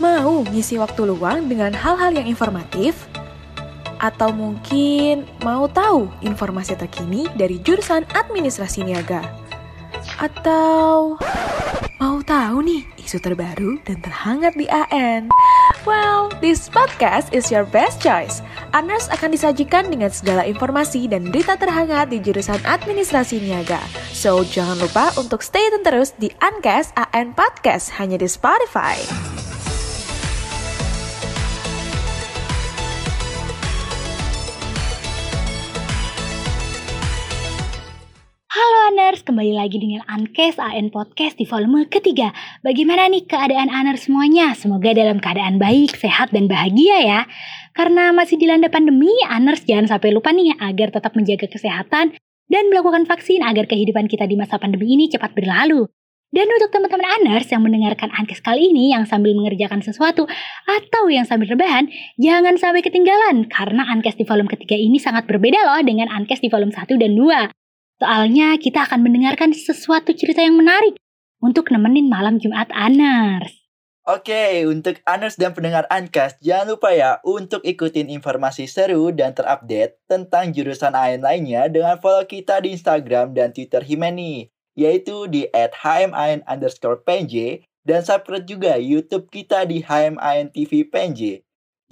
Mau ngisi waktu luang dengan hal-hal yang informatif? Atau mungkin mau tahu informasi terkini dari jurusan administrasi niaga? Atau mau tahu nih isu terbaru dan terhangat di AN? Well, this podcast is your best choice. Aners akan disajikan dengan segala informasi dan berita terhangat di jurusan administrasi niaga. So, jangan lupa untuk stay tune terus di Ancast AN Podcast hanya di Spotify. Aners, kembali lagi dengan Ankes AN Podcast di volume ketiga. Bagaimana nih keadaan Aners semuanya? Semoga dalam keadaan baik, sehat, dan bahagia ya. Karena masih dilanda pandemi, Aners jangan sampai lupa nih agar tetap menjaga kesehatan dan melakukan vaksin agar kehidupan kita di masa pandemi ini cepat berlalu. Dan untuk teman-teman Aners yang mendengarkan Ankes kali ini yang sambil mengerjakan sesuatu atau yang sambil rebahan, jangan sampai ketinggalan karena Ankes di volume ketiga ini sangat berbeda loh dengan Ankes di volume 1 dan 2. Soalnya kita akan mendengarkan sesuatu cerita yang menarik untuk nemenin malam Jumat Aners. Oke, untuk Aners dan pendengar Ankas, jangan lupa ya untuk ikutin informasi seru dan terupdate tentang jurusan AN lainnya dengan follow kita di Instagram dan Twitter Himeni, yaitu di PNJ dan subscribe juga YouTube kita di HMIN TV.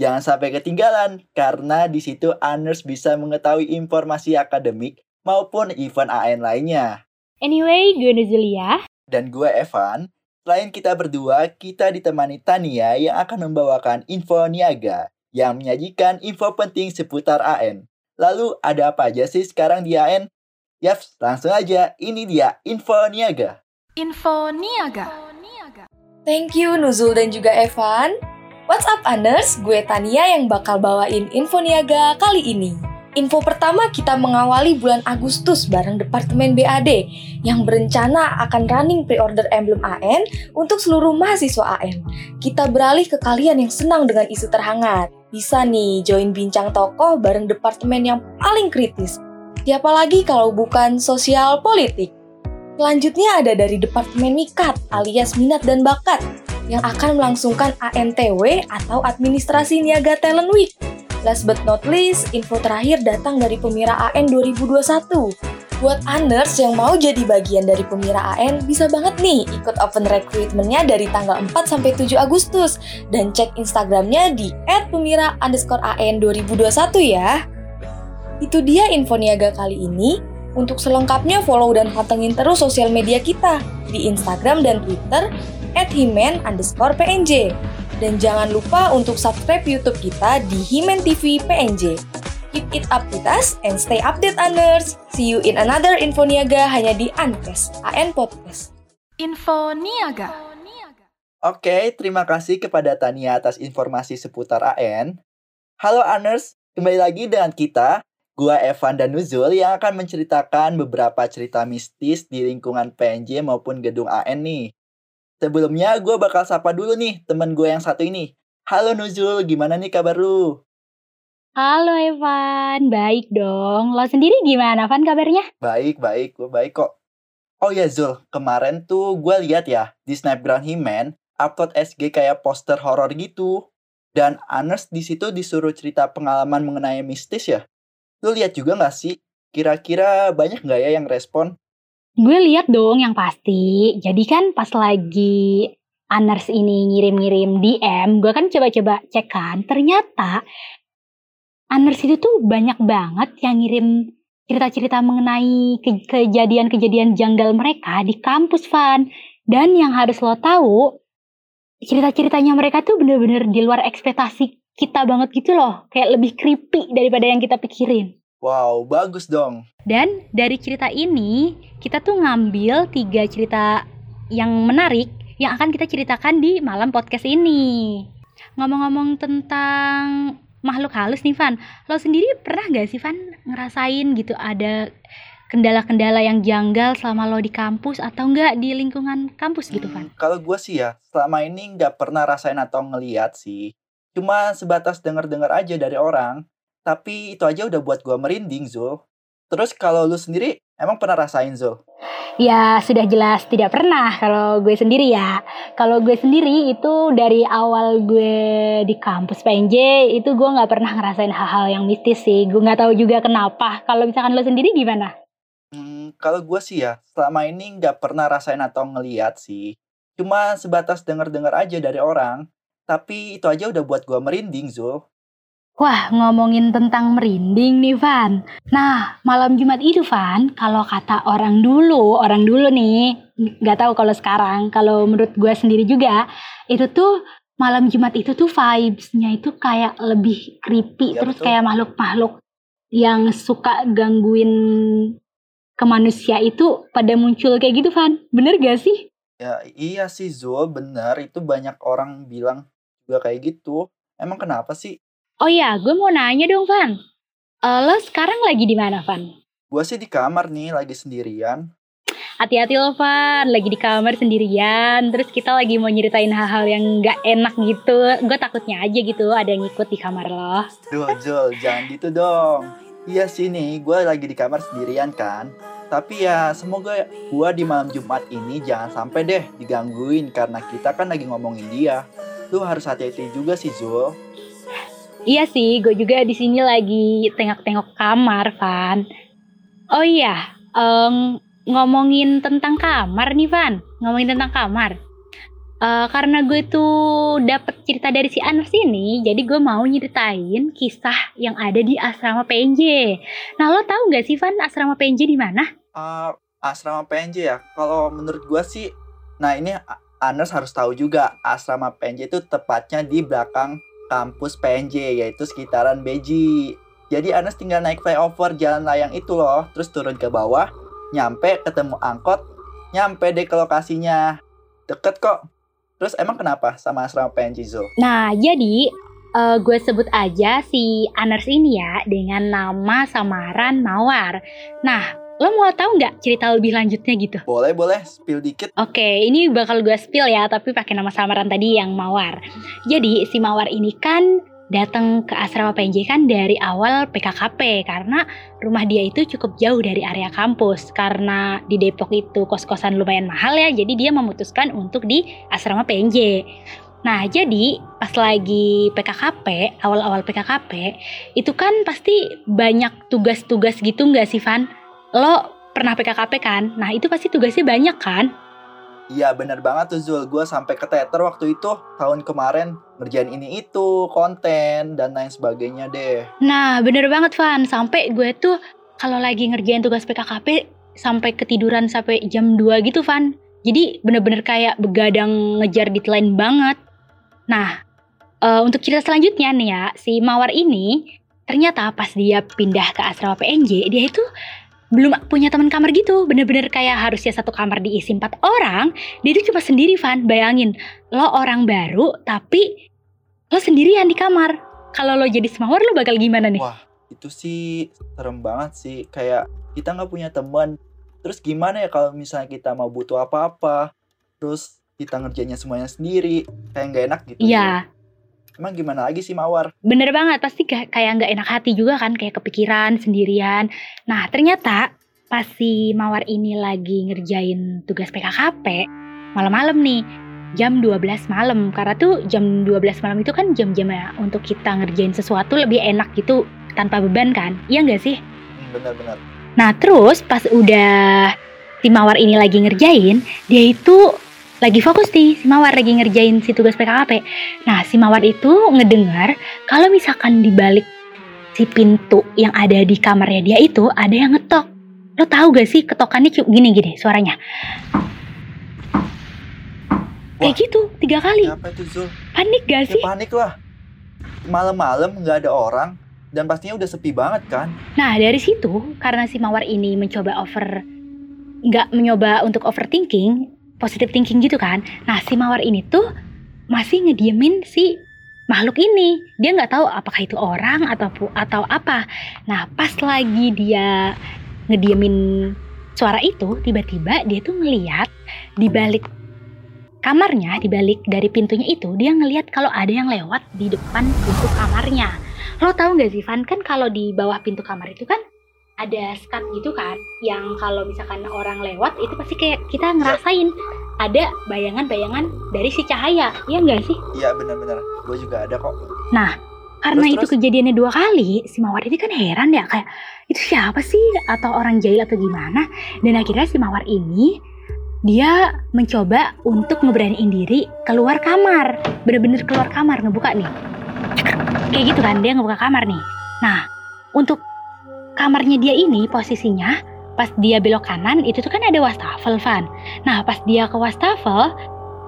Jangan sampai ketinggalan, karena di situ Aners bisa mengetahui informasi akademik maupun event AN lainnya. Anyway, gue Nuzulia. Dan gue Evan. Selain kita berdua, kita ditemani Tania yang akan membawakan info niaga yang menyajikan info penting seputar AN. Lalu ada apa aja sih sekarang di AN? Yaps, langsung aja. Ini dia info niaga. Info niaga. Thank you Nuzul dan juga Evan. What's up Anders? Gue Tania yang bakal bawain info niaga kali ini. Info pertama kita mengawali bulan Agustus bareng Departemen BAD yang berencana akan running pre-order emblem AN untuk seluruh mahasiswa AN. Kita beralih ke kalian yang senang dengan isu terhangat. Bisa nih join bincang tokoh bareng departemen yang paling kritis. Siapa lagi kalau bukan sosial politik? Selanjutnya ada dari Departemen Mikat alias Minat dan Bakat yang akan melangsungkan ANTW atau Administrasi Niaga Talent Week. Last but not least, info terakhir datang dari Pemira AN 2021. Buat Anders yang mau jadi bagian dari Pemira AN, bisa banget nih ikut open recruitment-nya dari tanggal 4 sampai 7 Agustus dan cek Instagramnya di @pemira underscore AN 2021 ya. Itu dia info niaga kali ini. Untuk selengkapnya follow dan pantengin terus sosial media kita di Instagram dan Twitter @himen underscore PNJ. Dan jangan lupa untuk subscribe YouTube kita di Himen TV PNJ. Keep it up with us and stay update Anders. See you in another Info Niaga hanya di Ankes, AN Podcast. Info niaga. Oke, terima kasih kepada Tania atas informasi seputar AN. Halo Aners, kembali lagi dengan kita, gua Evan dan Nuzul yang akan menceritakan beberapa cerita mistis di lingkungan PNJ maupun gedung AN nih. Sebelumnya gue bakal sapa dulu nih temen gue yang satu ini. Halo Nuzul, gimana nih kabar lu? Halo Evan, baik dong. Lo sendiri gimana, Van kabarnya? Baik, baik, gue baik kok. Oh ya Zul, kemarin tuh gue lihat ya di Snapgram Himen upload SG kayak poster horor gitu. Dan Aners di situ disuruh cerita pengalaman mengenai mistis ya. Lu lihat juga gak sih? Kira-kira banyak gak ya yang respon? Gue lihat dong yang pasti. Jadi kan pas lagi Aners ini ngirim-ngirim DM, gue kan coba-coba cek kan. Ternyata Aners itu tuh banyak banget yang ngirim cerita-cerita mengenai ke- kejadian-kejadian janggal mereka di kampus, Van. Dan yang harus lo tahu, cerita-ceritanya mereka tuh bener-bener di luar ekspektasi kita banget gitu loh. Kayak lebih creepy daripada yang kita pikirin. Wow, bagus dong. Dan dari cerita ini, kita tuh ngambil tiga cerita yang menarik yang akan kita ceritakan di malam podcast ini. Ngomong-ngomong tentang makhluk halus nih, Van. Lo sendiri pernah gak sih, Van, ngerasain gitu ada kendala-kendala yang janggal selama lo di kampus atau enggak di lingkungan kampus gitu, Van? Kalau gue sih ya, selama ini nggak pernah rasain atau ngeliat sih. Cuma sebatas denger-dengar aja dari orang. Tapi itu aja udah buat gue merinding, Zul. Terus kalau lu sendiri emang pernah rasain Zul? Ya sudah jelas tidak pernah kalau gue sendiri ya. Kalau gue sendiri itu dari awal gue di kampus PNJ itu gue nggak pernah ngerasain hal-hal yang mistis sih. Gue nggak tahu juga kenapa. Kalau misalkan lo sendiri gimana? Hmm, kalau gue sih ya selama ini nggak pernah rasain atau ngeliat sih. Cuma sebatas denger-dengar aja dari orang. Tapi itu aja udah buat gue merinding Zul. Wah, ngomongin tentang merinding nih, Van. Nah, malam Jumat itu, Van, kalau kata orang dulu, orang dulu nih, nggak tahu kalau sekarang, kalau menurut gue sendiri juga, itu tuh malam Jumat itu tuh vibes-nya itu kayak lebih creepy, Ya, terus betul. kayak makhluk-makhluk yang suka gangguin ke manusia itu pada muncul kayak gitu, Van. Bener gak sih? Ya iya sih Zul, bener. Itu banyak orang bilang juga kayak gitu. Emang kenapa sih? Oh iya, gue mau nanya dong, Van. Eh, lo sekarang lagi di mana, Van? Gue sih di kamar nih, lagi sendirian. Hati-hati loh Van, lagi di kamar sendirian Terus kita lagi mau nyeritain hal-hal yang gak enak gitu Gue takutnya aja gitu ada yang ikut di kamar lo Duh Zul, jangan gitu dong. Iya sih nih, gue lagi di kamar sendirian kan. Tapi ya semoga gue di malam Jumat ini jangan sampai deh digangguin karena kita kan lagi ngomongin dia. Lu harus hati-hati juga sih Zul. Iya sih, gue juga di sini lagi tengok-tengok kamar Van Oh iya, em, ngomongin tentang kamar nih Van Ngomongin tentang kamar Eh, Karena gue tuh dapet cerita dari si Anas ini Jadi gue mau nyeritain kisah yang ada di asrama PNJ Nah lo tahu gak sih Van asrama PNJ di mana? Ah, asrama PNJ ya. Kalau menurut gua sih, nah ini Anas harus tahu juga asrama PNJ itu tepatnya di belakang kampus PNJ yaitu sekitaran Beji. Jadi Anas tinggal naik flyover jalan layang itu loh, terus turun ke bawah, nyampe ketemu angkot, nyampe deh ke lokasinya. Deket kok. Terus emang kenapa sama asrama PNJ Zul? Nah, jadi eh, gue sebut aja si Aners ini ya dengan nama samaran Mawar. Nah, lo mau tahu nggak cerita lebih lanjutnya gitu? Boleh boleh spill dikit. Oke, ini bakal gue spill ya, tapi pakai nama samaran tadi yang Mawar. Jadi si Mawar ini kan datang ke asrama PNJ kan dari awal PKKP karena rumah dia itu cukup jauh dari area kampus karena di Depok itu kos-kosan lumayan mahal ya jadi dia memutuskan untuk di asrama PNJ nah jadi pas lagi PKKP awal-awal PKKP itu kan pasti banyak tugas-tugas gitu nggak sih Van lo pernah PKKP kan nah itu pasti tugasnya banyak kan Iya bener banget tuh Zul, gue sampai keteter waktu itu tahun kemarin ngerjain ini itu, konten dan lain sebagainya deh. Nah, bener banget Van. Sampai gue tuh kalau lagi ngerjain tugas PKKP sampai ketiduran sampai jam 2 gitu Van. Jadi bener-bener kayak begadang ngejar deadline banget. Nah, eh, untuk cerita selanjutnya nih ya, si Mawar ini ternyata pas dia pindah ke asrama PNJ, dia itu belum punya teman kamar gitu. Bener-bener kayak harusnya satu kamar diisi empat orang, dia itu cuma sendiri Van. Bayangin, lo orang baru tapi lo sendirian di kamar. Kalau lo jadi semawar lo bakal gimana nih? Wah itu sih serem banget sih, kayak kita nggak punya teman. Terus gimana ya kalau misalnya kita mau butuh apa-apa, terus kita ngerjainnya semuanya sendiri, kayak nggak enak gitu. Iya, Emang gimana lagi sih Mawar? bener banget. Pasti kayak nggak enak hati juga kan, kayak kepikiran sendirian. Nah, ternyata pas si Mawar ini lagi ngerjain tugas PKKP, malam-malam nih, jam 12 malam. Karena tuh jam 12 malam itu kan jam-jamnya untuk kita ngerjain sesuatu lebih enak gitu, tanpa beban kan? Iya nggak sih? Hmm, Bener-bener. Nah terus pas udah si Mawar ini lagi ngerjain, dia itu lagi fokus nih, si Mawar lagi ngerjain si tugas PKKP. Nah si Mawar itu ngedengar kalau misalkan di balik si pintu yang ada di kamarnya dia itu ada yang ngetok. Lo tahu gak sih ketokannya cuma gini-gini suaranya? Kayak gitu, tiga kali. Itu Zul? Panik gak Ya sih? panik lah. Malam-malam nggak ada orang dan pastinya udah sepi banget kan? Nah dari situ karena si Mawar ini mencoba over nggak mencoba untuk overthinking, positive thinking gitu kan. Nah si Mawar ini tuh masih ngediemin si makhluk ini. Dia nggak tahu apakah itu orang atau atau apa. Nah pas lagi dia ngediemin suara itu, tiba-tiba dia tuh ngeliat di balik kamarnya, di balik dari pintunya itu, dia ngeliat kalau ada yang lewat di depan pintu kamarnya. Lo tahu nggak sih Van kan kalau di bawah pintu kamar itu kan ada skat gitu kan yang kalau misalkan orang lewat itu pasti kayak kita ngerasain ada bayangan-bayangan dari si cahaya ya enggak sih Iya benar-benar. Gue juga ada kok. karena Terus, itu terus? kejadiannya dua kali si mawar ini kan heran ya kayak itu siapa sih atau orang jahil atau gimana dan akhirnya si mawar ini dia mencoba untuk ngeberaniin diri keluar kamar bener-bener keluar kamar ngebuka nih kayak gitu kan dia ngebuka kamar nih nah untuk kamarnya dia ini posisinya pas dia belok kanan itu tuh kan ada wastafel Van. Nah pas dia ke wastafel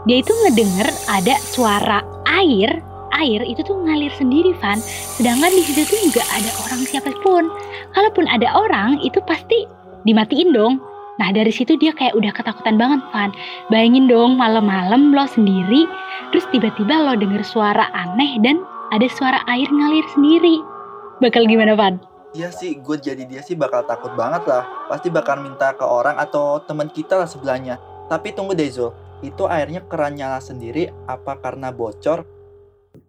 dia itu ngedenger ada suara air. Air itu tuh ngalir sendiri Van. Sedangkan di situ tuh nggak ada orang siapa pun. Kalaupun ada orang itu pasti dimatiin dong. Nah dari situ dia kayak udah ketakutan banget Van. Bayangin dong malam-malam lo sendiri terus tiba-tiba lo denger suara aneh dan ada suara air ngalir sendiri. Bakal gimana Van? Iya sih, gue jadi dia sih bakal takut banget lah. Pasti bakal minta ke orang atau teman kita lah sebelahnya. Tapi tunggu deh Zul, itu airnya keran nyala sendiri apa karena bocor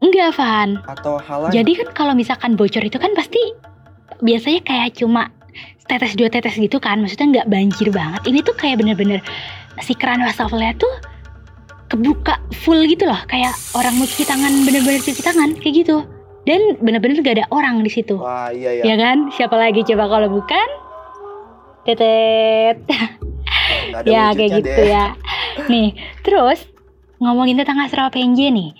Enggak Van atau hal lain? Jadi kan kalau misalkan bocor itu kan pasti biasanya kayak cuma tetes dua tetes gitu kan, maksudnya nggak banjir banget. Ini tuh kayak bener-bener si keran wastafelnya tuh kebuka full gitu loh, kayak orang mau cuci tangan bener-bener cuci tangan kayak gitu. Dan bener-bener gak ada orang di situ, Wah iya ya, ya kan? Siapa lagi coba kalau bukan? Tetet. ya kayak gitu deh. ya. Nih, terus ngomongin tentang Astral PNJ nih.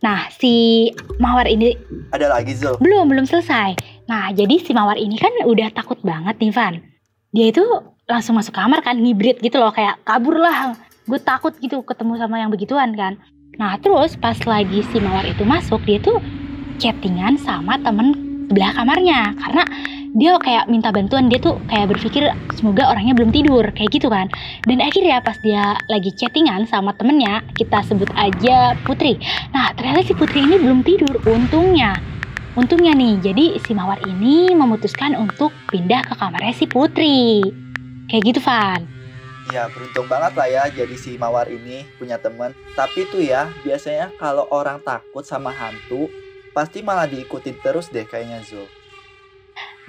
Nah, si Mawar ini Ada lagi Zul. belum, belum selesai. Nah, jadi si Mawar ini kan udah takut banget nih, Van. Dia itu langsung masuk kamar kan, ngibrit gitu loh, kayak kabur lah. Gue takut gitu ketemu sama yang begituan kan. Nah, terus pas lagi si Mawar itu masuk, dia tuh chattingan sama temen sebelah kamarnya. Karena dia kayak minta bantuan, dia tuh kayak berpikir semoga orangnya belum tidur, kayak gitu kan. Dan akhirnya pas dia lagi chattingan sama temennya, kita sebut aja Putri. Nah, ternyata si Putri ini belum tidur, untungnya. Untungnya nih, jadi si Mawar ini memutuskan untuk pindah ke kamarnya si Putri. Kayak gitu, Van. Ya beruntung banget lah ya jadi si Mawar ini punya temen. Tapi tuh ya biasanya kalau orang takut sama hantu pasti malah diikutin terus deh kayaknya Zul.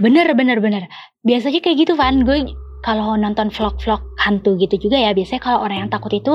Bener, bener, bener. Biasanya kayak gitu, Van. Gue kalau nonton vlog-vlog hantu gitu juga ya, biasanya kalau orang yang takut itu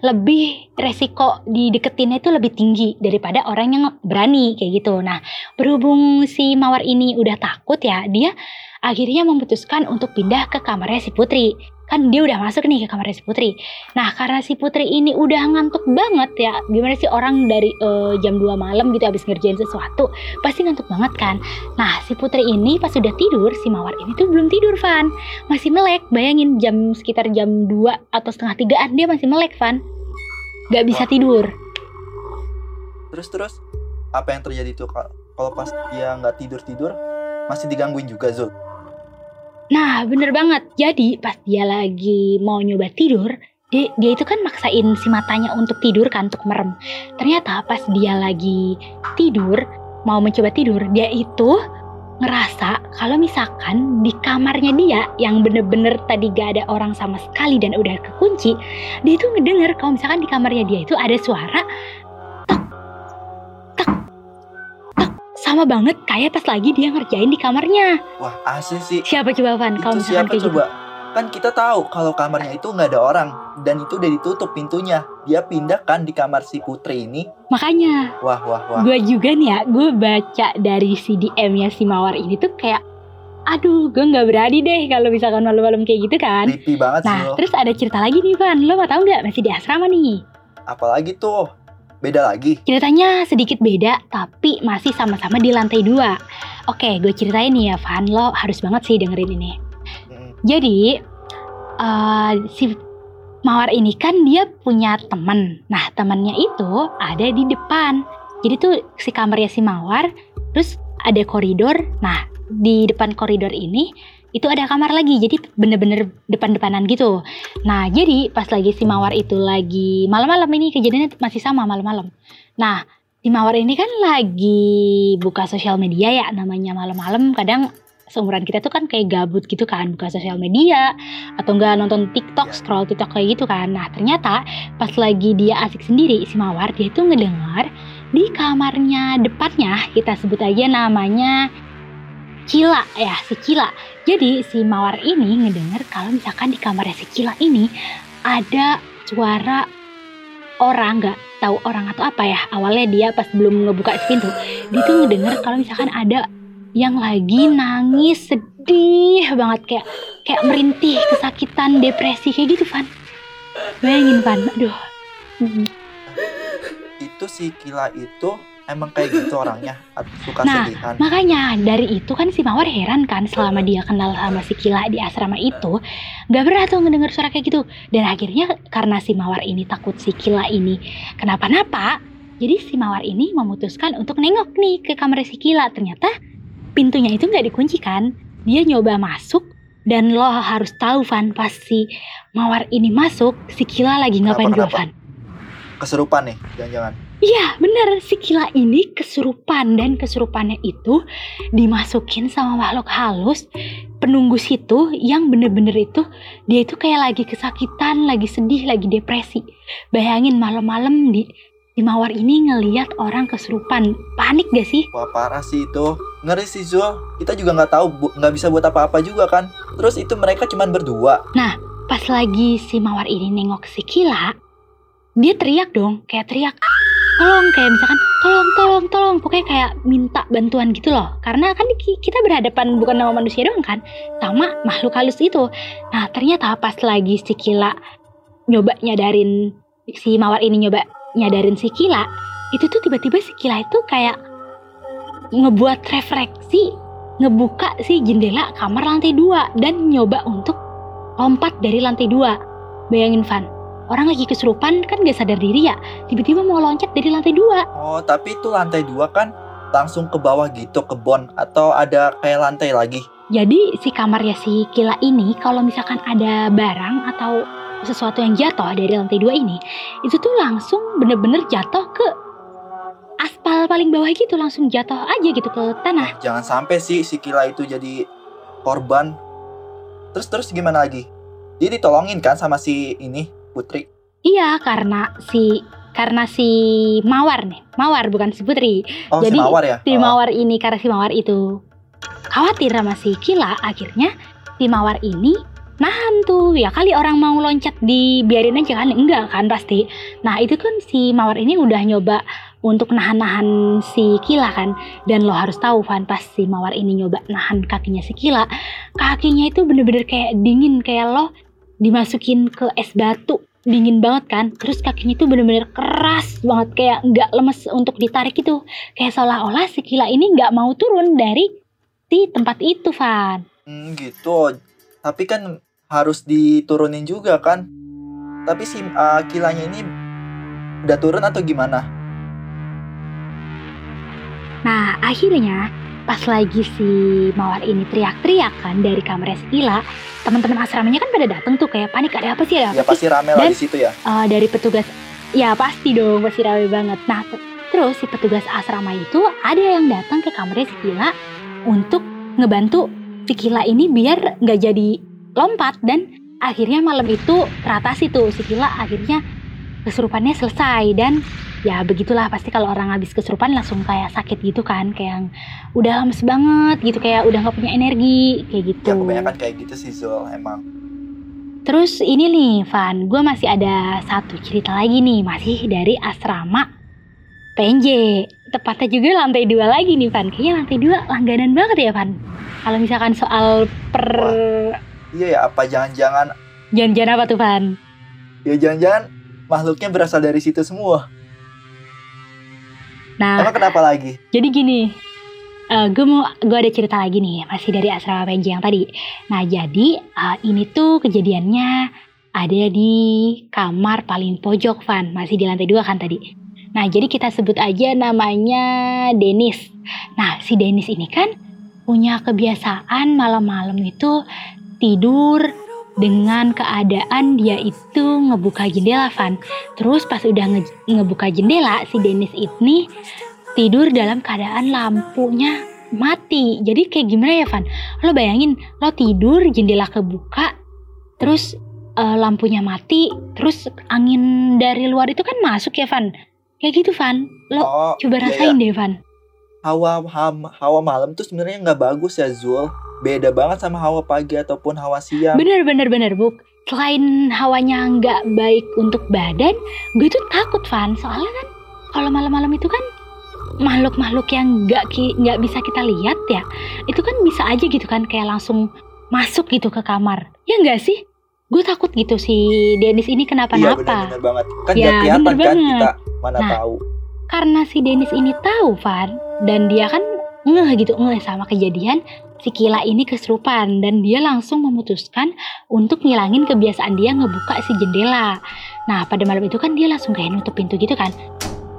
lebih resiko dideketinnya itu lebih tinggi daripada orang yang berani kayak gitu. Nah, berhubung si Mawar ini udah takut ya, dia akhirnya memutuskan untuk pindah ke kamarnya si Putri. Kan dia udah masuk nih ke kamarnya si Putri. Nah, karena si Putri ini udah ngantuk banget ya. Gimana sih orang dari eh, jam 2 malam gitu habis ngerjain sesuatu, pasti ngantuk banget kan. Nah, si Putri ini pas udah tidur, si Mawar ini tuh belum tidur, Van. Masih melek. Bayangin jam sekitar jam 2 atau setengah tigaan dia masih melek, Van. Gak bisa tidur. Terus terus apa yang terjadi tuh kalau pas dia nggak tidur tidur masih digangguin juga Zul? Nah, bener banget. Jadi, pas dia lagi mau nyoba tidur, dia, dia itu kan maksain si matanya untuk tidur kan, untuk merem. Ternyata pas dia lagi tidur, mau mencoba tidur, dia itu ngerasa kalau misalkan di kamarnya dia yang bener-bener tadi gak ada orang sama sekali dan udah kekunci, dia itu ngedenger kalau misalkan di kamarnya dia itu ada suara sama banget kayak pas lagi dia ngerjain di kamarnya. Wah asli sih. Siapa coba Van kalau misalkan siapa kayak gitu? coba? Kan kita tahu kalau kamarnya itu nggak ada orang dan itu udah ditutup pintunya. Dia pindah kan di kamar si Putri ini. Makanya Wah wah wah. gue juga nih ya, gue baca dari CDM-nya si Mawar ini tuh kayak, aduh gue nggak berani deh kalau misalkan malam-malam kayak gitu kan. Creepy banget Nah, Zul. terus ada cerita lagi nih Van, lo mau tahu nggak masih di asrama nih? Apalagi tuh beda lagi. Ceritanya sedikit beda, tapi masih sama-sama di lantai dua. Oke, gue ceritain nih ya Van, lo harus banget sih dengerin ini. Jadi eh, si Mawar ini kan dia punya temen. Nah temannya itu ada di depan. Jadi tuh si kamarnya si Mawar, terus ada koridor. Nah di depan koridor ini itu ada kamar lagi. Jadi bener-bener depan-depanan gitu. Nah jadi pas lagi si Mawar itu lagi malam-malam ini kejadiannya masih sama malam-malam. Nah si Mawar ini kan lagi buka sosial media ya namanya malam-malam kadang seumuran kita tuh kan kayak gabut gitu kan buka sosial media atau enggak nonton TikTok, scroll TikTok kayak gitu kan. Nah, ternyata pas lagi dia asik sendiri si Mawar dia itu ngedengar di kamarnya depannya kita sebut aja namanya Cila ya, si Cila. Jadi si Mawar ini ngedenger kalau misalkan di kamarnya si Cila ini ada suara orang nggak tahu orang atau apa ya. Awalnya dia pas belum ngebuka pintu, dia tuh ngedenger kalau misalkan ada yang lagi nangis sedih banget kayak kayak merintih kesakitan depresi kayak gitu Van bayangin Van aduh. Itu si Kila itu emang kayak gitu orangnya, suka Nah, sedihan. Makanya dari itu kan si Mawar heran kan selama dia kenal sama si Kila di asrama itu Gak pernah tuh ngedenger suara kayak gitu. Dan akhirnya karena si Mawar ini takut si Kila ini kenapa-napa Jadi si Mawar ini memutuskan untuk nengok nih ke kamar si Kila. Ternyata pintunya itu gak dikunci kan? Dia nyoba masuk dan lo harus tahu Van pas si Mawar ini masuk si Kila lagi ngapain dulu Kenapa, Van Keserupan nih, jangan-jangan. Iya bener si Kila ini kesurupan dan kesurupannya itu dimasukin sama makhluk halus penunggu situ yang bener-bener itu dia itu kayak lagi kesakitan, lagi sedih, lagi depresi. Bayangin malam-malam di di mawar ini ngeliat orang kesurupan, panik gak sih? Wah parah sih itu. Ngeri sih Zul. Kita juga nggak tahu, nggak bisa buat apa-apa juga kan. Terus itu mereka cuman berdua. Pas lagi si mawar ini nengok si Kila, dia teriak dong, kayak teriak tolong kayak misalkan tolong tolong tolong. Pokoknya kayak minta bantuan gitu loh. Karena kan ki- kita berhadapan bukan sama manusia doang kan sama makhluk halus itu. Nah ternyata pas lagi si Kila nyoba nyadarin si mawar ini nyoba nyadarin si Kila itu tuh tiba-tiba si Kila itu kayak ngebuat refleksi ngebuka si jendela kamar lantai dua dan nyoba untuk lompat dari lantai dua. Bayangin Van orang lagi kesurupan kan gak sadar diri ya tiba-tiba mau loncat dari lantai dua Oh tapi itu lantai dua kan langsung ke bawah gitu ke bon atau ada kayak lantai lagi. Jadi si kamarnya si Kila ini kalau misalkan ada barang atau sesuatu yang jatuh dari lantai dua ini, itu tuh langsung bener-bener jatuh ke aspal paling bawah gitu, langsung jatuh aja gitu ke tanah. Jangan sampai sih si Kila itu jadi korban. Terus terus gimana lagi? Dia ditolongin kan sama si ini Putri. Iya karena si karena si Mawar nih, Mawar bukan si Putri. Oh Jadi, si Mawar ya? Si Oh. Mawar ini karena si Mawar itu khawatir sama si Kila, akhirnya si Mawar ini nahan tuh ya kali orang mau loncat dibiarin aja kan enggak kan pasti nah itu kan si mawar ini udah nyoba untuk nahan-nahan si Kila kan dan lo harus tahu Van pas si mawar ini nyoba nahan kakinya si Kila kakinya itu bener-bener kayak dingin kayak lo dimasukin ke es batu dingin banget kan terus kakinya itu bener-bener keras banget kayak nggak lemes untuk ditarik itu kayak seolah-olah si Kila ini nggak mau turun dari di tempat itu Van Hmm, gitu. Tapi kan harus diturunin juga kan. Tapi si uh, kilanya ini udah turun atau gimana? Nah, akhirnya pas lagi si Mawar ini teriak-teriak kan dari kamar Ila, teman-teman asramanya kan pada datang tuh kayak panik ada apa sih ada Ya apa pasti sih? rame lah Dan- di situ ya. Eh, dari petugas ya pasti dong pasti rame banget. Nah, terus si petugas asrama itu ada yang datang ke kamar si Kila untuk ngebantu si Kila ini biar nggak jadi lompat dan akhirnya malam itu teratasi tuh si Kila akhirnya kesurupannya selesai dan ya begitulah pasti kalau orang habis kesurupan langsung kayak sakit gitu kan kayak udah lemes banget gitu kayak udah nggak punya energi kayak gitu. Ya kebanyakan kayak gitu sih Zul emang. Terus ini nih Van, gue masih ada satu cerita lagi nih masih dari asrama PNJ. Tepatnya juga lantai dua lagi nih Van. Kayaknya lantai dua langganan banget ya Van. Kalau misalkan soal per Iya ya apa jangan-jangan janjian apa tuh Van? ya jangan-jangan makhluknya berasal dari situ semua. Nah, Emang kenapa lagi? jadi gini, gue mau gue ada cerita lagi nih masih dari asrama PNJ yang tadi. Nah jadi eh, ini tuh kejadiannya ada di kamar paling pojok Van masih di lantai dua kan tadi. Nah jadi kita sebut aja namanya Denis. Nah si Denis ini kan punya kebiasaan malam-malam itu tidur dengan keadaan dia itu ngebuka jendela Van. Terus pas udah nge- ngebuka jendela si Denis ini tidur dalam keadaan lampunya mati. Jadi kayak gimana ya Van? Lo bayangin lo tidur jendela kebuka terus eh, lampunya mati terus angin dari luar itu kan masuk ya Van? Kayak gitu Van. Lo Oh, coba iya, rasain iya. deh Van. Hawa hawa, hawa malam tuh sebenarnya nggak bagus ya Zul. Beda banget sama hawa pagi ataupun hawa siang. Bener bener bener Buk. Selain hawanya nggak baik untuk badan, gue tuh takut Van. Soalnya kan kalau malam-malam itu kan makhluk-makhluk yang nggak ki- nggak bisa kita lihat ya, itu kan bisa aja gitu kan kayak langsung masuk gitu ke kamar. Ya nggak sih? Gue takut gitu si Dennis ini Iya kenapa-napa. benar-benar banget. Kan Ya, nggak kelihatan kan banget. kita mana Nah. tahu. Karena si Dennis ini tahu Van. Dan dia kan ngeh gitu ngeh sama kejadian si Kila ini kesurupan dan dia langsung memutuskan untuk ngilangin kebiasaan dia ngebuka si jendela. Nah pada malam itu kan dia langsung kayak nutup pintu gitu kan.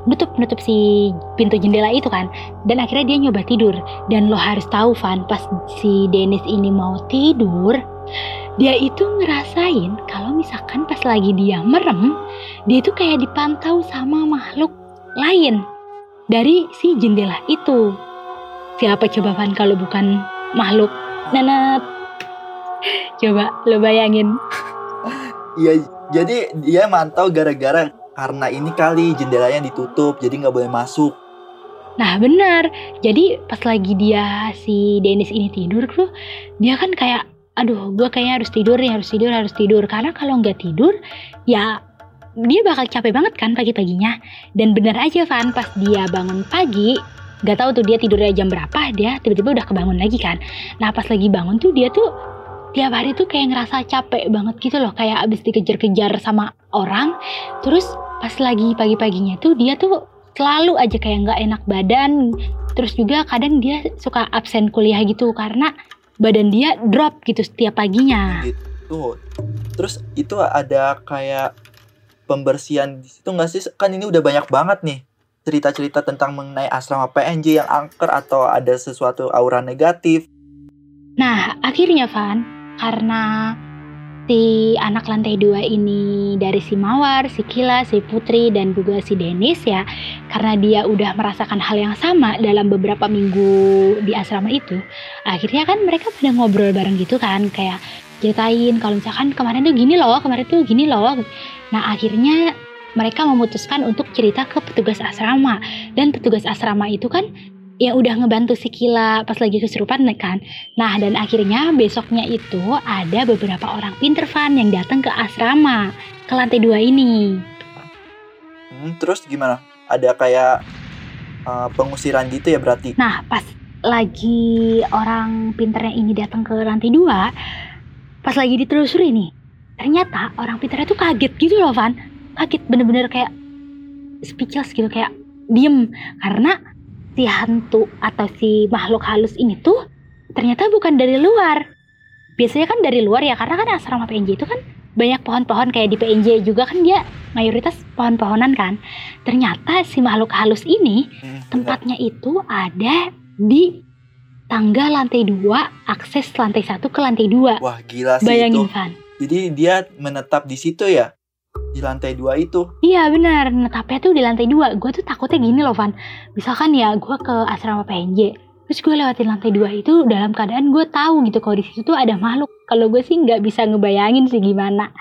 Nutup nutup si pintu jendela itu kan. Dan akhirnya dia nyoba tidur. Dan lo harus tahu Van pas si Dennis ini mau tidur dia itu ngerasain kalau misalkan pas lagi dia merem dia itu kayak dipantau sama makhluk lain dari si jendela itu. Siapa coba Van kalau bukan makhluk nenet? Coba lo bayangin. Iya, jadi dia mantau gara-gara karena ini kali jendelanya ditutup, jadi nggak boleh masuk. Nah benar. Jadi pas lagi dia si Dennis ini tidur tuh, dia kan kayak, aduh gue kayaknya harus tidur nih, harus tidur, harus tidur. Karena kalau nggak tidur, ya dia bakal capek banget kan pagi-paginya. Dan benar aja Van, pas dia bangun pagi, gak tahu tuh dia tidurnya jam berapa, dia tiba-tiba udah kebangun lagi kan. Nah pas lagi bangun tuh dia tuh tiap hari tuh kayak ngerasa capek banget gitu loh, kayak abis dikejar-kejar sama orang. Terus pas lagi pagi-paginya tuh dia tuh selalu aja kayak nggak enak badan. Terus juga kadang dia suka absen kuliah gitu karena badan dia drop gitu setiap paginya. Gitu. Terus itu ada kayak pembersihan di situ nggak sih? Kan ini udah banyak banget nih cerita-cerita tentang mengenai asrama PNJ yang angker atau ada sesuatu aura negatif. Nah, akhirnya Van, karena si anak lantai dua ini dari si Mawar, si Kila, si Putri, dan juga si Dennis ya, karena dia udah merasakan hal yang sama dalam beberapa minggu di asrama itu, akhirnya kan mereka pada ngobrol bareng gitu kan, kayak ceritain kalau misalkan kemarin tuh gini loh, kemarin tuh gini loh. Nah, akhirnya mereka memutuskan untuk cerita ke petugas asrama, dan petugas asrama itu kan yang udah ngebantu si Kila pas lagi kesurupan kan. Nah dan akhirnya besoknya itu ada beberapa orang pinter Van yang datang ke asrama ke lantai dua ini. Hmm, terus gimana? Ada kayak uh, pengusiran gitu ya berarti? Nah pas lagi orang pinternya ini datang ke lantai dua, pas lagi ditelusuri nih, ternyata orang pinternya tuh kaget gitu loh Van, kaget bener-bener kayak speechless gitu kayak diem karena si hantu atau si makhluk halus ini tuh ternyata bukan dari luar. Biasanya kan dari luar ya karena kan asrama PNJ itu kan banyak pohon-pohon kayak di PNJ juga kan dia mayoritas pohon-pohonan kan. Ternyata si makhluk halus ini Hmm, tempatnya itu ada di tangga lantai dua, akses lantai satu ke lantai dua. Wah gila sih Bayangin itu. Van. Jadi dia menetap di situ ya? Di lantai dua itu. Iya benar, netapnya tuh di lantai dua. Gue tuh takutnya gini loh Van. Misalkan ya gue ke asrama PNJ, terus gue lewatin lantai dua itu dalam keadaan gue tahu gitu kalau di situ tuh ada makhluk. Kalau gue sih nggak bisa ngebayangin sih gimana.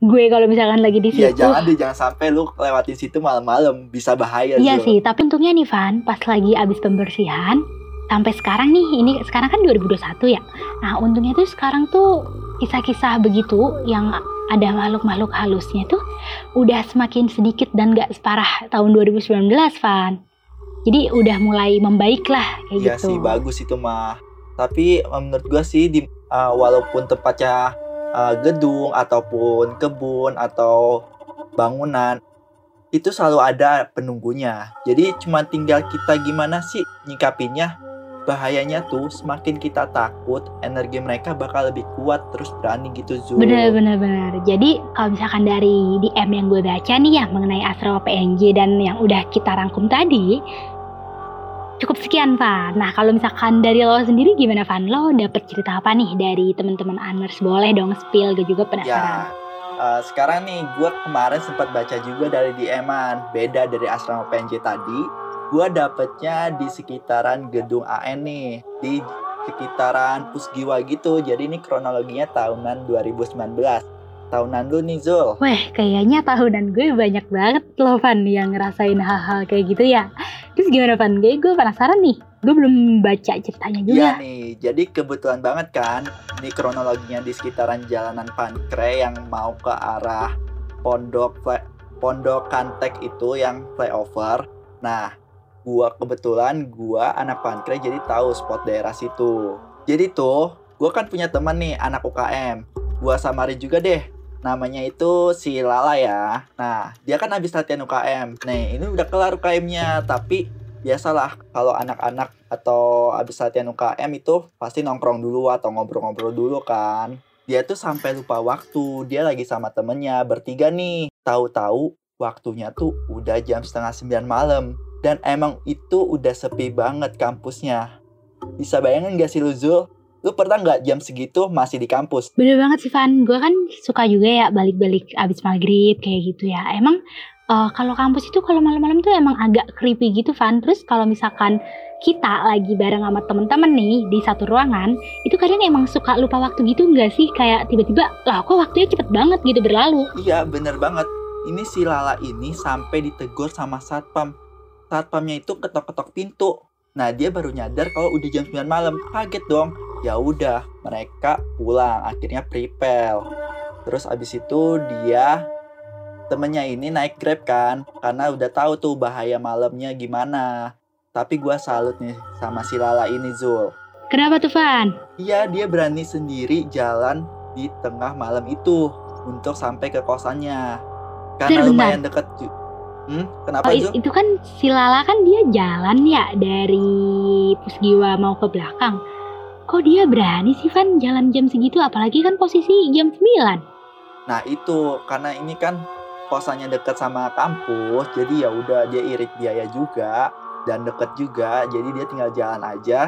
Gue kalau misalkan lagi di Ya situ. jangan deh jangan sampai lu lewatin situ malam-malam bisa bahaya Iya sih, tapi untungnya nih Van, pas lagi abis pembersihan, sampai sekarang nih, ini sekarang kan 2021 ya. Nah untungnya tuh sekarang tuh kisah-kisah begitu yang ada makhluk-makhluk halusnya tuh udah semakin sedikit dan gak separah tahun 2019 Van. Jadi udah mulai membaik lah kayak Iya gitu. sih bagus itu mah. Tapi menurut gua sih di uh, walaupun tempatnya uh, gedung ataupun kebun atau bangunan itu selalu ada penunggunya. Jadi cuma tinggal kita gimana sih nyikapinya. Bahayanya tuh semakin kita takut, energi mereka bakal lebih kuat terus berani gitu Zul. Bener bener bener. Jadi kalau misalkan dari DM yang gue baca nih ya mengenai asrama PNJ dan yang udah kita rangkum tadi, cukup sekian Van. Nah kalau misalkan dari lo sendiri gimana Van? Lo dapet cerita apa nih dari teman-teman Aners? Boleh dong spill, gue juga penasaran. Ya, eh, sekarang nih gue kemarin sempat baca juga dari DM-an beda dari asrama PNJ tadi. Gue dapetnya di sekitaran gedung AN nih, di sekitaran Pusgiwa gitu. Jadi ini kronologinya tahunan 2019. Tahunan lu nih Zul. Weh, kayaknya tahunan gue banyak banget loh Van yang ngerasain hal-hal kayak gitu ya. Terus gimana Van? Gue, gue penasaran nih. gue belum baca ceritanya juga. Iya nih, jadi kebetulan banget kan ini kronologinya di sekitaran jalanan Pankre yang mau ke arah pondok pondok Kantek itu yang flyover. Nah, gua kebetulan gua anak Pankre jadi tahu spot daerah situ. Jadi tuh, gua kan punya teman nih anak UKM. Gua samarin juga deh. Namanya itu si Lala ya. Nah, dia kan habis latihan UKM. Nih, ini udah kelar UKM-nya, tapi biasalah kalau anak-anak atau habis latihan UKM itu pasti nongkrong dulu atau ngobrol-ngobrol dulu kan. Dia tuh sampai lupa waktu. Dia lagi sama temennya bertiga nih. Tahu-tahu waktunya tuh udah jam setengah sembilan malam. Dan emang itu udah sepi banget kampusnya. Bisa bayangin gak sih lu Zul? Lu pernah nggak jam segitu masih di kampus? Bener banget sih Van, gue kan suka juga ya balik-balik abis maghrib kayak gitu ya. Emang uh, kalau kampus itu kalau malam-malam tuh emang agak creepy gitu Van. Terus kalau misalkan kita lagi bareng sama temen-temen nih di satu ruangan, itu kadang emang suka lupa waktu gitu nggak sih? Kayak tiba-tiba, lah kok waktunya cepet banget gitu berlalu. Iya bener banget. Ini si Lala ini sampai ditegur sama satpam. Satpamnya itu ketok-ketok pintu. Nah dia baru nyadar kalau udah jam 9 malam. Kaget dong. Ya udah mereka pulang. Akhirnya prepare. Terus abis itu dia temennya ini naik grab kan. Karena udah tahu tuh bahaya malamnya gimana. Tapi gua salut nih sama si Lala ini Zul. Kenapa tuh Van? iya dia berani sendiri jalan di tengah malam itu untuk sampai ke kosannya. Karena Bentar, lumayan deket Hmm, kenapa oh, Itu kan si Lala kan dia jalan ya dari Pusgiwa mau ke belakang. Kok dia berani sih Van jalan jam segitu? Apalagi kan posisi jam 9? Nah itu karena ini kan kosannya dekat sama kampus jadi ya udah dia irit biaya juga dan deket juga jadi dia tinggal jalan aja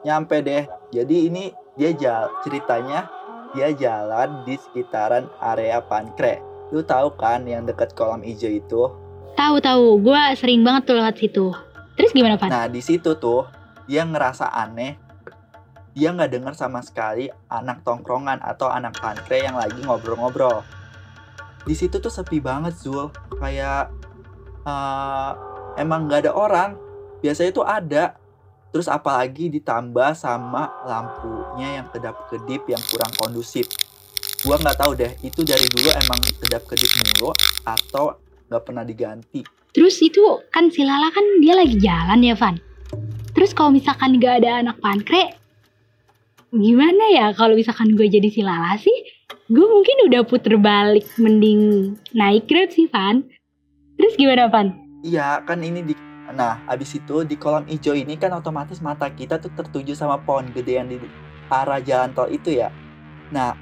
nyampe deh. Jadi ini dia jalan ceritanya dia jalan di sekitaran area Pankre. Lu tahu kan yang dekat kolam hijau itu tahu tahu gue sering banget tuh lewat situ terus gimana Pan? nah di situ tuh dia ngerasa aneh dia nggak dengar sama sekali anak tongkrongan atau anak pankre yang lagi ngobrol-ngobrol. Di situ tuh sepi banget Zul, kayak uh, emang nggak ada orang. Biasanya tuh ada. Terus apalagi ditambah sama lampunya yang kedap-kedip yang kurang kondusif. Gua nggak tahu deh, itu dari dulu emang kedap-kedip mulu atau nggak pernah diganti. Terus itu kan si Lala kan dia lagi jalan ya Van. Terus kalau misalkan nggak ada anak pankre, gimana ya kalau misalkan gue jadi si Lala sih gue mungkin udah puter balik mending naik grab sih Van terus gimana Van? Iya kan ini di nah abis itu di kolam hijau ini kan otomatis mata kita tuh tertuju sama pohon gede yang di arah jalan tol itu ya nah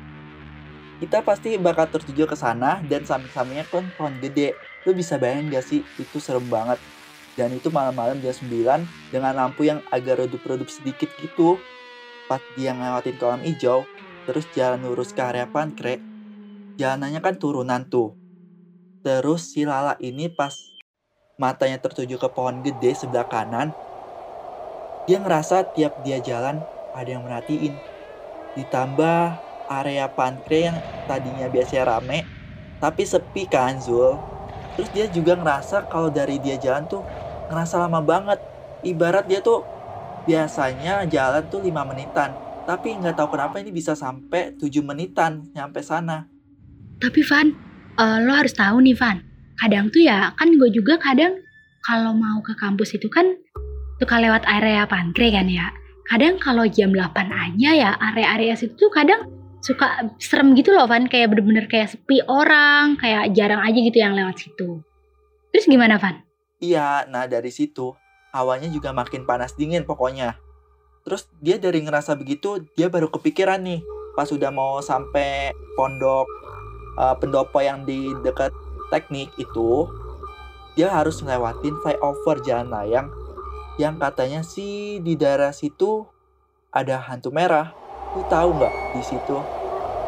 kita pasti bakal tertuju ke sana dan samping-sampingnya kan pohon gede lu bisa bayangin gak sih itu serem banget dan itu malam-malam jam 9 dengan lampu yang agak redup-redup sedikit gitu pas dia ngelewatin kolam hijau, terus jalan lurus ke area Pankre, jalanannya kan turunan tuh. Terus si Lala ini pas matanya tertuju ke pohon gede sebelah kanan, dia ngerasa tiap dia jalan ada yang merhatiin. Ditambah area Pankre yang tadinya biasanya rame, tapi sepi kan Zul. Terus dia juga ngerasa kalau dari dia jalan tuh ngerasa lama banget. Ibarat dia tuh biasanya jalan tuh 5 menitan. Tapi nggak tahu kenapa ini bisa sampai 7 menitan nyampe sana. Tapi Van, uh, lo harus tahu nih Van. Kadang tuh ya, kan gue juga kadang kalau mau ke kampus itu kan suka lewat area pankre kan ya. Kadang kalau jam 8 aja ya area-area situ tuh kadang suka serem gitu loh Van. Kayak bener-bener kayak sepi orang, kayak jarang aja gitu yang lewat situ. Terus gimana Van? Iya, nah dari situ awalnya juga makin panas dingin pokoknya. Terus dia dari ngerasa begitu, dia baru kepikiran nih pas sudah mau sampai pondok uh, pendopo yang di dekat teknik itu, dia harus ngelewatin flyover jalan layang yang katanya sih di daerah situ ada hantu merah. Lu tahu nggak di situ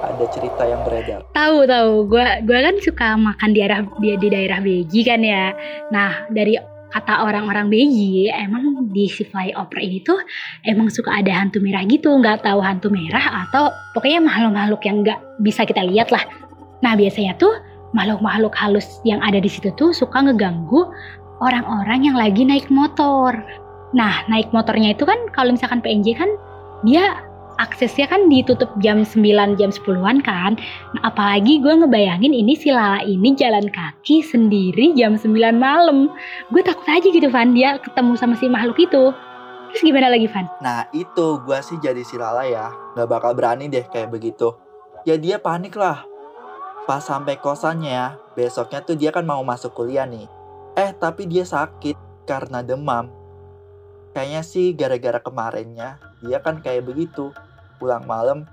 ada cerita yang beredar? Tahu tahu, gua gua kan suka makan di daerah di, di daerah Beji kan ya. Nah dari kata orang-orang BJ emang di si flyover ini tuh emang suka ada hantu merah gitu nggak tahu hantu merah atau pokoknya makhluk-makhluk yang nggak bisa kita lihat lah nah biasanya tuh makhluk-makhluk halus yang ada di situ tuh suka ngeganggu orang-orang yang lagi naik motor Nah, naik motornya itu kan kalau misalkan PNJ kan dia aksesnya kan ditutup jam 9 jam 10-an kan. Nah, apalagi gue ngebayangin ini si Lala ini jalan kaki sendiri jam 9 malam. Gue takut aja gitu Van dia ketemu sama si makhluk itu. Terus gimana lagi Van? Nah itu gue sih jadi si Lala ya Gak bakal berani deh kayak begitu Ya dia panik lah Pas sampai kosannya Besoknya tuh dia kan mau masuk kuliah nih Eh tapi dia sakit karena demam Kayaknya sih gara-gara kemarinnya Dia kan kayak begitu. Pulang malam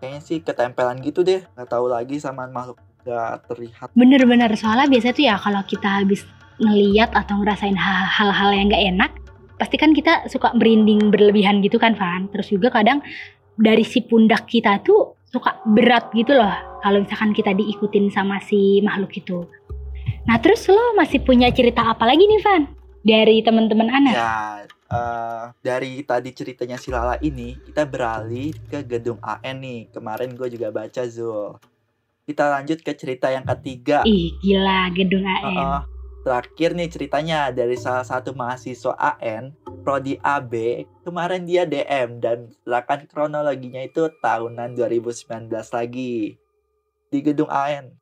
Kayaknya sih ketempelan gitu deh. Gak tahu lagi sama makhluk gak terlihat. Bener-bener soalnya biasa tuh ya kalau kita habis ngeliat atau ngerasain hal-hal yang gak enak pasti kan kita suka merinding berlebihan gitu kan Van? Terus juga kadang dari si pundak kita tuh suka berat gitu loh kalau misalkan kita diikutin sama si makhluk itu. Nah terus lo masih punya cerita apa lagi nih Van? Dari teman-teman Ana? Ya uh, dari tadi ceritanya si Lala ini Kita beralih ke gedung AN nih. Kemarin gue juga baca Zul. Kita lanjut ke cerita yang ketiga. Ih gila gedung AN Uh-uh. Terakhir nih ceritanya dari salah satu mahasiswa AN, Prodi AB, kemarin dia DM dan silakan kronologinya itu tahunan 2019 lagi. Di gedung AN.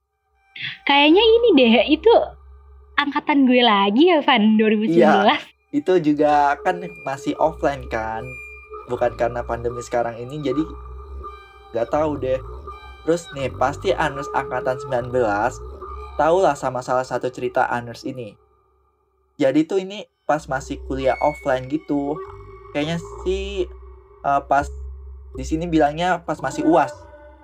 kayaknya ini deh itu angkatan gue lagi ya Van 2019 Iya. Itu juga kan masih offline kan, bukan karena pandemi sekarang ini jadi nggak tahu deh. Terus nih pasti Anus angkatan 19 tahulah sama salah satu cerita Anus ini. Jadi tuh ini pas masih kuliah offline gitu. Kayaknya sih eh, pas di sini bilangnya pas masih UAS.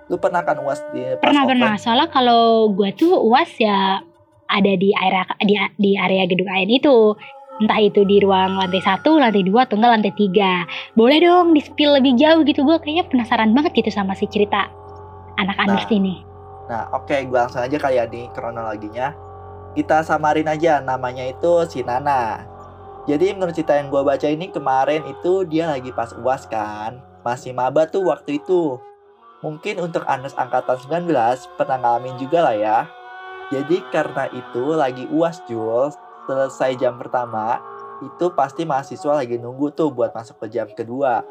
Lu pernah kan UAS di pas pernah offline? pernah soalnya kalau gue tuh uas ya ada di area di, di area gedung AN itu entah itu di ruang lantai satu, lantai dua, atau enggak lantai tiga. Boleh dong di spill lebih jauh gitu gue kayaknya penasaran banget gitu sama si cerita anak Anders Nah. ini. Nah, oke, gua langsung aja kali ya di kronologinya. Kita samarin aja namanya itu si Nana. Jadi menurut cerita yang gua baca ini kemarin itu dia lagi pas UAS kan. Masih maba tuh waktu itu. Mungkin untuk Anes angkatan 19 pernah ngalamin juga lah ya. Jadi karena itu lagi UAS Jules, selesai jam pertama, itu pasti mahasiswa lagi nunggu tuh buat masuk ke jam kedua.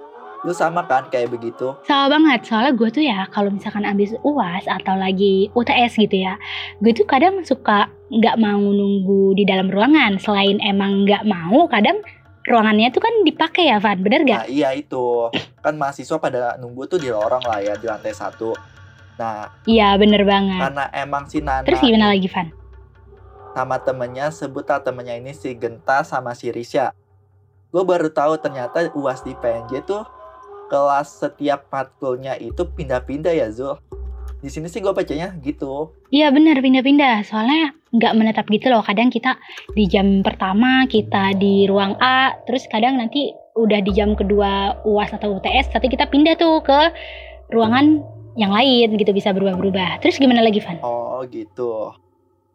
Lu sama kan kayak begitu? Sama banget, soalnya gue tuh ya kalau misalkan abis UAS atau lagi UTS gitu ya, gue tuh kadang suka nggak mau nunggu di dalam ruangan. Selain emang nggak mau, kadang ruangannya tuh kan dipakai ya Van, bener gak? Nah iya itu kan mahasiswa pada nunggu tuh di lorong lah ya di lantai satu. Nah Iya bener banget. karena emang si Nana Terus gimana lagi Van? Sama temennya sebutlah temennya ini si Genta sama si Risha. Gue baru tahu ternyata uas di PNJ tuh kelas setiap matkulnya itu pindah-pindah ya Zul. Di sini sih gue bacanya gitu. Iya bener pindah-pindah, soalnya nggak menetap gitu loh. Kadang kita di jam pertama kita di ruang A, terus kadang nanti udah di jam kedua UAS atau UTS, tapi kita pindah tuh ke ruangan yang lain gitu bisa berubah-berubah. Terus gimana lagi Van? Oh gitu.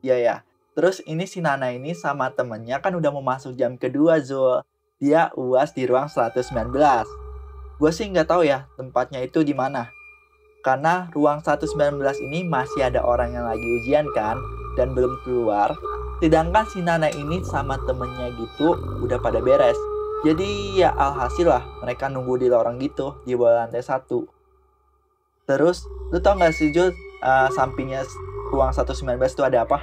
Iya ya. Terus ini si Nana ini sama temennya kan udah mau masuk jam kedua Zul. Dia uas di ruang 119. Gue sih nggak tahu ya tempatnya itu di mana. Karena ruang 119 ini masih ada orang yang lagi ujian kan dan belum keluar. Sedangkan si Nana ini sama temennya gitu udah pada beres. Jadi ya alhasil lah mereka nunggu di lorong gitu di bawah lantai satu. Terus lu tau gak sih Jul eh, sampingnya ruang 119 itu ada apa?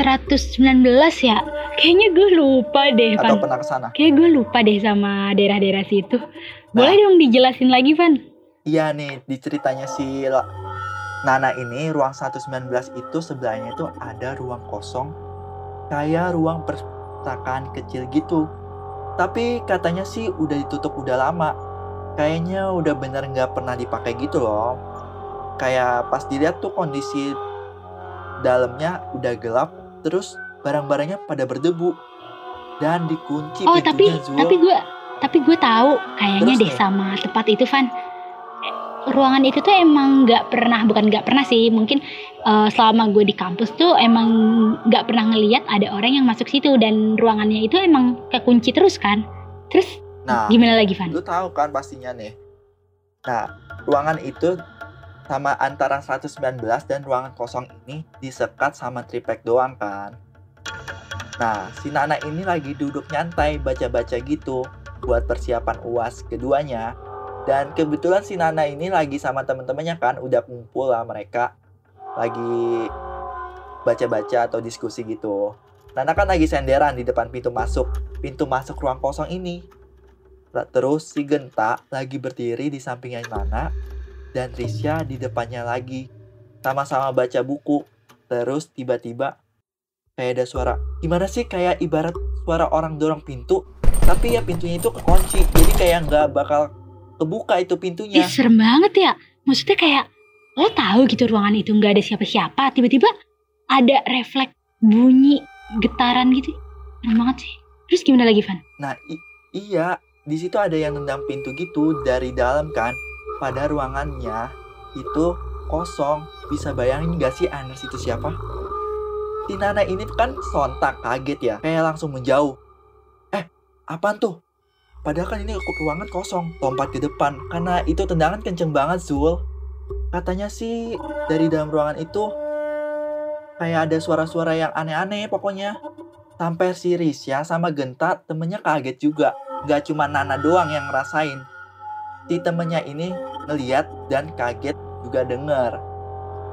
119 ya? Kayaknya gue lupa deh Atau Van. pernah ke sana? Kayak gue lupa deh sama daerah-daerah situ. Boleh dong dijelasin lagi Van? Iya nih, di ceritanya si Nana ini ruang 119 itu sebelahnya itu ada ruang kosong kayak ruang perpustakaan kecil gitu. Tapi katanya sih udah ditutup udah lama. Kayaknya udah bener nggak pernah dipakai gitu loh. Kayak pas dilihat tuh kondisi dalamnya udah gelap, terus barang-barangnya pada berdebu dan dikunci Oh tapi pintunya Zul. tapi gue tapi gue tahu kayaknya Terus deh nih? sama tempat itu Van. Eh, Ruangan itu tuh emang nggak pernah bukan nggak pernah sih mungkin eh, selama gue di kampus tuh emang nggak pernah ngelihat ada orang yang masuk situ dan ruangannya itu emang kekunci terus kan. Terus Nah, gimana lagi Van? Lu tahu kan pastinya nih. Nah, ruangan itu sama antara 119 dan ruangan kosong ini disekat sama triplek doang kan. Nah, si Nana ini lagi duduk nyantai baca-baca gitu. buat persiapan UAS keduanya. Dan kebetulan si Nana ini lagi sama temen-temennya kan, udah kumpul lah mereka. Lagi baca-baca atau diskusi gitu. Nana kan lagi senderan di depan pintu masuk, pintu masuk ruang kosong ini. Terus si Genta lagi berdiri di sampingnya Nana dan Risha di depannya lagi. Sama-sama baca buku. Terus tiba-tiba kayak ada suara. Gimana sih kayak ibarat suara orang dorong pintu, tapi ya pintunya itu kekunci. Jadi kayak nggak bakal kebuka itu pintunya. Ih, serem banget ya. Maksudnya kayak lo tahu gitu ruangan itu nggak ada siapa-siapa, tiba-tiba ada refleks bunyi getaran gitu. Serem banget sih. Terus gimana lagi, Van? Nah, iya, di situ ada yang nendang pintu gitu dari dalam kan. Pada ruangannya itu kosong. Bisa bayangin gak sih Anders itu siapa? Si Nana ini kan sontak kaget ya, kayak langsung menjauh. Eh, apaan tuh? Padahal kan ini ruangan kosong, lompat ke depan. Karena itu tendangan kenceng banget, Zul. Katanya sih dari dalam ruangan itu kayak ada suara-suara yang aneh-aneh pokoknya. Sampai si Risya sama Genta temennya kaget juga. Gak cuma Nana doang yang ngerasain. Si temennya ini ngeliat dan kaget juga denger.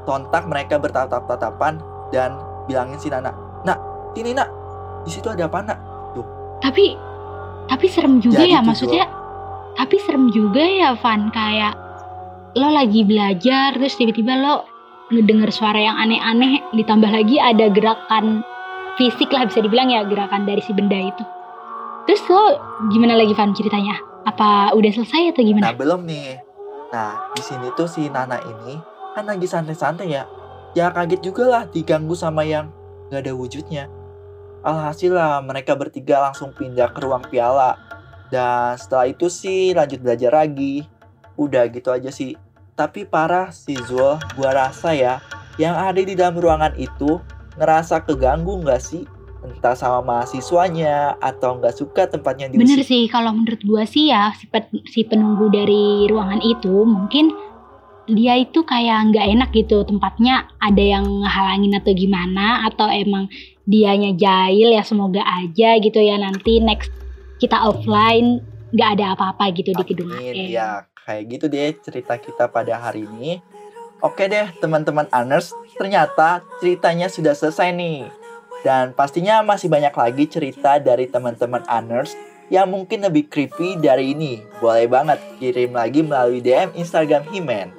Sontak mereka bertatap-tatapan dan bilangin si Nana, Nak, sini nak, di situ ada apa nak? Tapi tapi serem juga Jadi ya tuh, maksudnya. Tapi serem juga ya Van kayak lo lagi belajar terus tiba-tiba lo ngedenger suara yang aneh-aneh ditambah lagi ada gerakan fisik lah bisa dibilang ya gerakan dari si benda itu. Terus lo gimana lagi Van ceritanya? Apa udah selesai atau Nah gimana? belum nih. Nah di sini tuh si Nana ini kan lagi santai-santai ya. Ya kaget juga lah diganggu sama yang gak ada wujudnya. Alhasil lah mereka bertiga langsung pindah ke ruang piala. Dan setelah itu sih lanjut belajar lagi. Udah gitu aja sih. Tapi parah sih Zul, gua rasa ya, yang ada di dalam ruangan itu ngerasa keganggu nggak sih? Entah sama mahasiswanya atau nggak suka tempatnya Bener diusir. sih kalau menurut gua sih ya si, pe- si penunggu dari ruangan itu mungkin dia itu kayak nggak enak gitu tempatnya ada yang ngehalangin atau gimana atau emang dianya jahil ya semoga aja gitu ya nanti next kita offline nggak ada apa-apa gitu di gedung Amin. Ya, kayak gitu deh cerita kita pada hari ini. Oke deh, teman-teman Aners, ternyata ceritanya sudah selesai nih. Dan pastinya masih banyak lagi cerita dari teman-teman Aners yang mungkin lebih creepy dari ini. Boleh banget kirim lagi melalui DM Instagram Himen.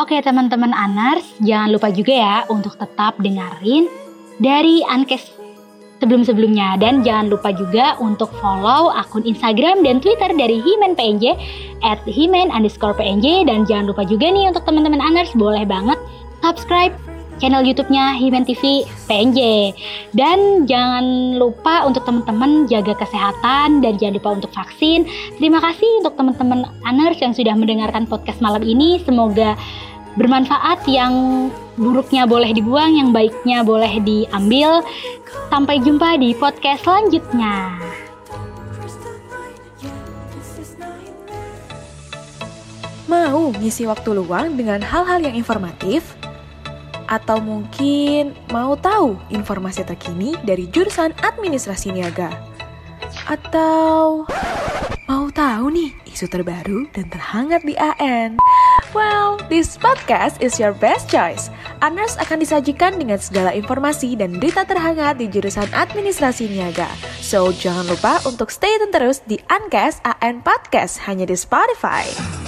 Oke teman-teman Anars, jangan lupa juga ya untuk tetap dengerin dari Ankes sebelum-sebelumnya dan jangan lupa juga untuk follow akun Instagram dan Twitter dari Himen PNJ at Himen underscore PNJ dan jangan lupa juga nih untuk teman-teman Anars boleh banget subscribe channel YouTube-nya Himen TV PNJ dan jangan lupa untuk teman-teman jaga kesehatan dan jangan lupa untuk vaksin Terima kasih untuk teman-teman Aners yang sudah mendengarkan podcast malam ini. Semoga bermanfaat. Yang buruknya boleh dibuang, yang baiknya boleh diambil. Sampai jumpa di podcast selanjutnya. Mau ngisi waktu luang dengan hal-hal yang informatif? Atau mungkin mau tahu informasi terkini dari jurusan administrasi niaga? Atau mau tahu nih isu terbaru dan terhangat di AN? Well, this podcast is your best choice. Aners akan disajikan dengan segala informasi dan berita terhangat di jurusan administrasi niaga. So, jangan lupa untuk stay tune terus di Ancast AN Podcast hanya di Spotify.